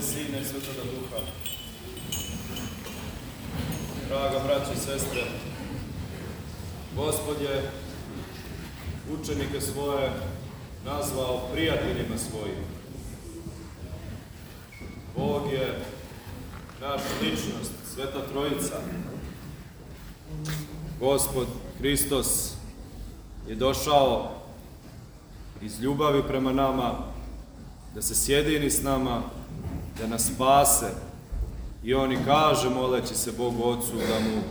i Sina i Svetoga Duha. Draga braće i sestre, Gospod je učenike svoje nazvao prijateljima svojim. Bog je naš ličnost, Sveta Trojica. Gospod Hristos je došao iz ljubavi prema nama, da se sjedini s nama, da nas spase. I oni kaže, moleći se Bogu Otcu, da mu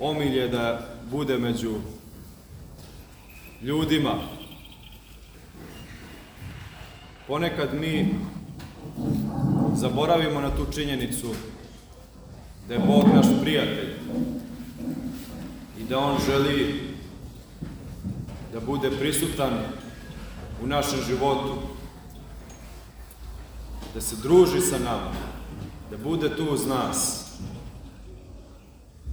omilje da bude među ljudima. Ponekad mi zaboravimo na tu činjenicu da je Bog naš prijatelj i da On želi da bude prisutan u našem životu da se druži sa nama, da bude tu uz nas.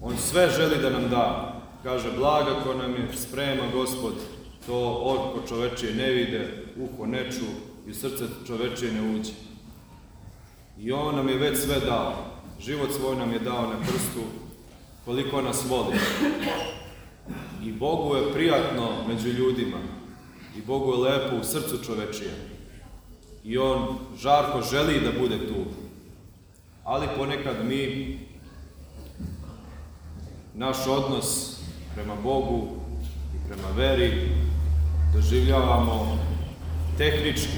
On sve želi da nam da. Kaže, blaga ko nam je sprema gospod, to oko čovečije ne vide, uho ne ču i u srce čovečije ne uđe. I on nam je već sve dao. Život svoj nam je dao na krstu, koliko nas voli. I Bogu je prijatno među ljudima. I Bogu je lepo u srcu čovečijem i on žarko želi da bude tu. Ali ponekad mi, naš odnos prema Bogu i prema veri, doživljavamo tehnički.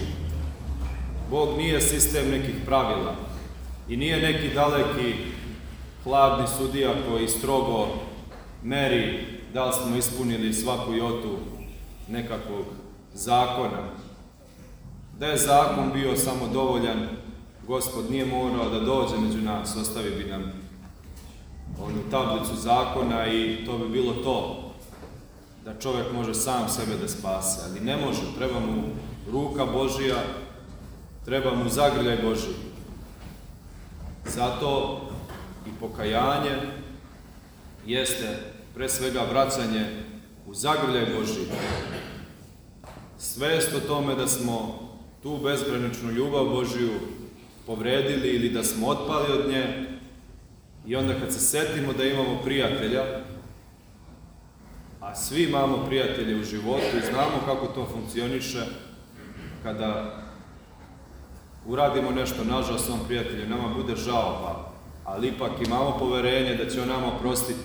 Bog nije sistem nekih pravila i nije neki daleki hladni sudija koji strogo meri da li smo ispunili svaku jotu nekakvog zakona Da je zakon bio samo dovoljan, gospod nije morao da dođe među nas, ostavi bi nam onu tablicu zakona i to bi bilo to. Da čovjek može sam sebe da spase, ali ne može, treba mu ruka Božija, treba mu zagrljaj Božiji. Zato i pokajanje jeste pre svega vraćanje u zagrljaj Božiji. Svest o tome da smo tu bezgraničnu ljubav Božiju povredili ili da smo otpali od nje i onda kad se setimo da imamo prijatelja, a svi imamo prijatelje u životu i znamo kako to funkcioniše kada uradimo nešto nažao svom prijatelju, nama bude žao, pa, ali ipak imamo poverenje da će on nama prostiti.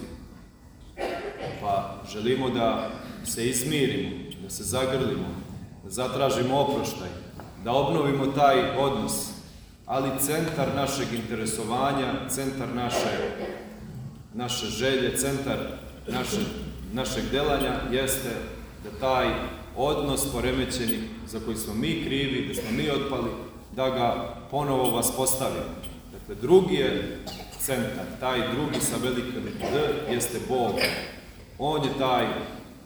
Pa želimo da se izmirimo, da se zagrlimo, da zatražimo oproštaj, da obnovimo taj odnos, ali centar našeg interesovanja, centar naše, naše želje, centar naše, našeg delanja jeste da taj odnos poremećeni za koji smo mi krivi, da smo mi odpali, da ga ponovo vas postavimo. Dakle, drugi je centar, taj drugi sa velikim D jeste Bog. On je taj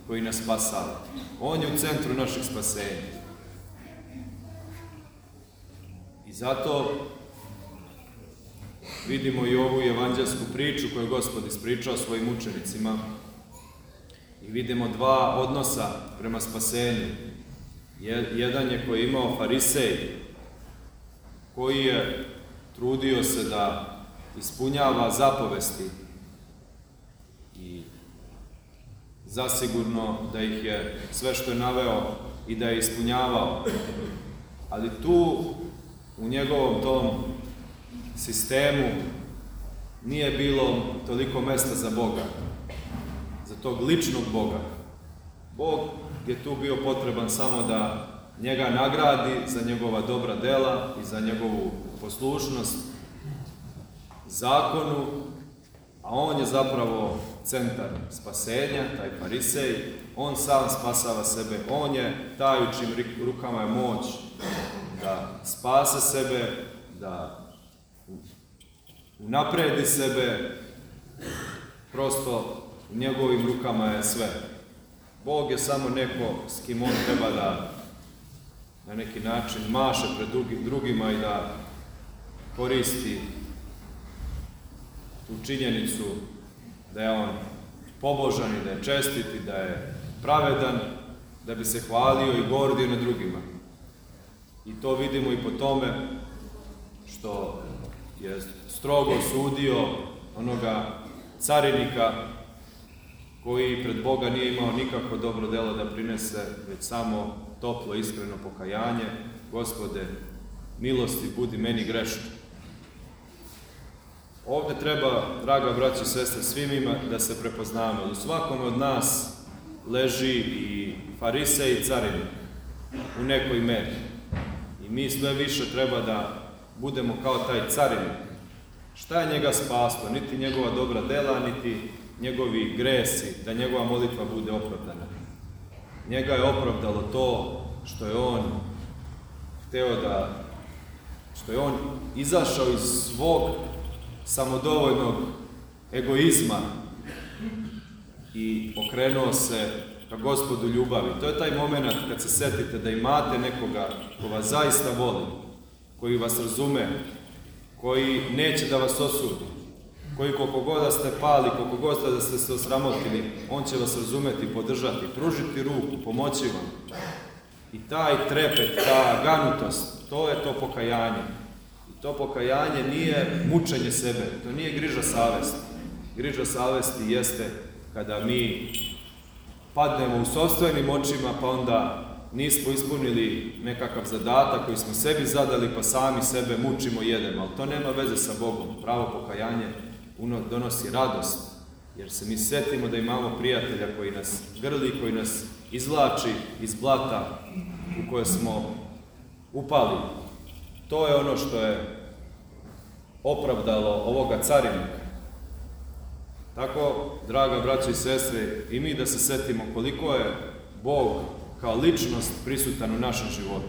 koji nas spasava. On je u centru našeg spasenja. zato vidimo i ovu evanđelsku priču koju je Gospod ispričao svojim učenicima i vidimo dva odnosa prema spasenju. Jedan je koji je imao farisej, koji je trudio se da ispunjava zapovesti i zasigurno da ih je sve što je naveo i da je ispunjavao. Ali tu u njegovom tom sistemu nije bilo toliko mesta za Boga, za tog ličnog Boga. Bog je tu bio potreban samo da njega nagradi za njegova dobra dela i za njegovu poslušnost zakonu, a on je zapravo centar spasenja, taj farisej, on sam spasava sebe, on je taj u čim rukama je moć da spase sebe, da unapredi sebe, prosto u njegovim rukama je sve. Bog je samo neko s kim on treba da na neki način maše pred drugim, drugima i da koristi tu činjenicu da je on pobožan i da je čestiti, da je pravedan, da bi se hvalio i gordio na drugima. I to vidimo i po tome što je strogo sudio onoga carinika koji pred Boga nije imao nikako dobro delo da prinese, već samo toplo, iskreno pokajanje. Gospode, milosti budi meni grešno. Ovde treba, draga braća i sestre, svimima da se prepoznamo. U svakom od nas leži i farisej i carinik u nekoj meri. I mi sve više treba da budemo kao taj carinik. Šta je njega spaslo? Niti njegova dobra dela, niti njegovi gresi, da njegova molitva bude opravdana. Njega je opravdalo to što je on hteo da, što je on izašao iz svog samodovoljnog egoizma i okrenuo se ka pa gospodu ljubavi. To je taj moment kad se setite da imate nekoga ko vas zaista voli, koji vas razume, koji neće da vas osudi, koji koliko god da ste pali, koliko god da ste se osramotili, on će vas razumeti, podržati, pružiti ruku, pomoći vam. I taj trepet, ta ganutost, to je to pokajanje. I to pokajanje nije mučenje sebe, to nije griža savesti. Griža savesti jeste kada mi padnemo u sobstvenim očima, pa onda nismo ispunili nekakav zadatak koji smo sebi zadali, pa sami sebe mučimo i jedemo. Ali to nema veze sa Bogom. Pravo pokajanje donosi radost, jer se mi setimo da imamo prijatelja koji nas grli, koji nas izvlači iz blata u koje smo upali. To je ono što je opravdalo ovoga carinika. Tako, draga braće i sestre, i mi da se setimo koliko je Bog kao ličnost prisutan u našem životu.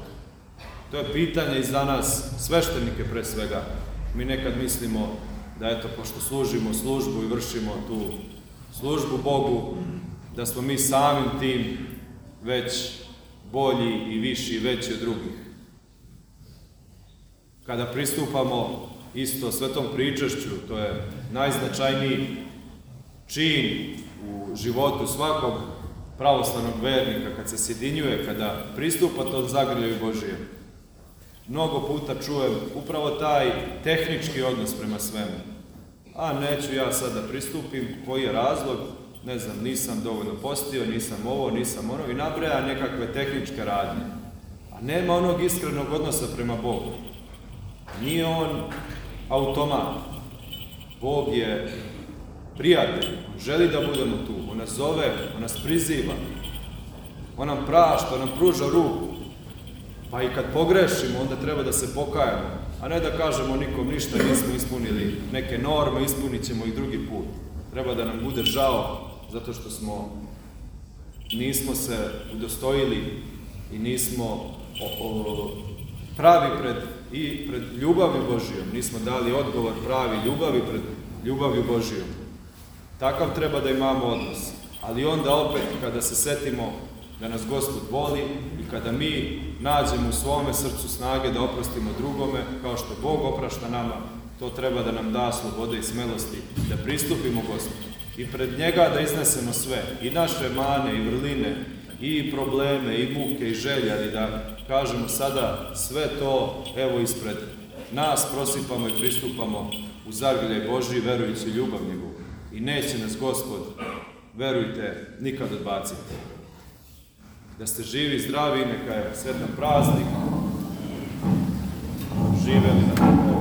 To je pitanje i za nas, sveštenike pre svega. Mi nekad mislimo da eto, pošto služimo službu i vršimo tu službu Bogu, da smo mi samim tim već bolji i viši i veći od drugih. Kada pristupamo isto svetom pričešću, to je najznačajniji čin u životu svakog pravoslavnog vernika kad se sjedinjuje, kada pristupa tom zagrljaju Božije. Mnogo puta čujem upravo taj tehnički odnos prema svemu. A neću ja sad da pristupim, koji je razlog, ne znam, nisam dovoljno postio, nisam ovo, nisam ono i nabraja nekakve tehničke radnje. A nema onog iskrenog odnosa prema Bogu. Nije on automat. Bog je prijatelj, želi da budemo tu, on nas zove, on nas priziva, on nam prašta, on nam pruža ruku. Pa i kad pogrešimo, onda treba da se pokajemo, a ne da kažemo nikom ništa, nismo ispunili neke norme, ispunit ćemo ih drugi put. Treba da nam bude žao, zato što smo, nismo se udostojili i nismo o, o, pravi pred, i pred ljubavi Božijom, nismo dali odgovor pravi ljubavi pred ljubavi Božijom. Takav treba da imamo odnos. Ali onda opet kada se setimo da nas Gospod voli i kada mi nađemo u svome srcu snage da oprostimo drugome, kao što Bog oprašta nama, to treba da nam da slobode i smelosti, da pristupimo Gospodu i pred njega da iznesemo sve, i naše mane, i vrline, i probleme, i muke, i želje, ali da kažemo sada sve to, evo ispred nas prosipamo i pristupamo u zagrljaj Boži verujući ljubav njegovu i neće nas Gospod, verujte, nikad odbaciti. Da ste živi, zdravi, neka je sretan praznik. Živeli na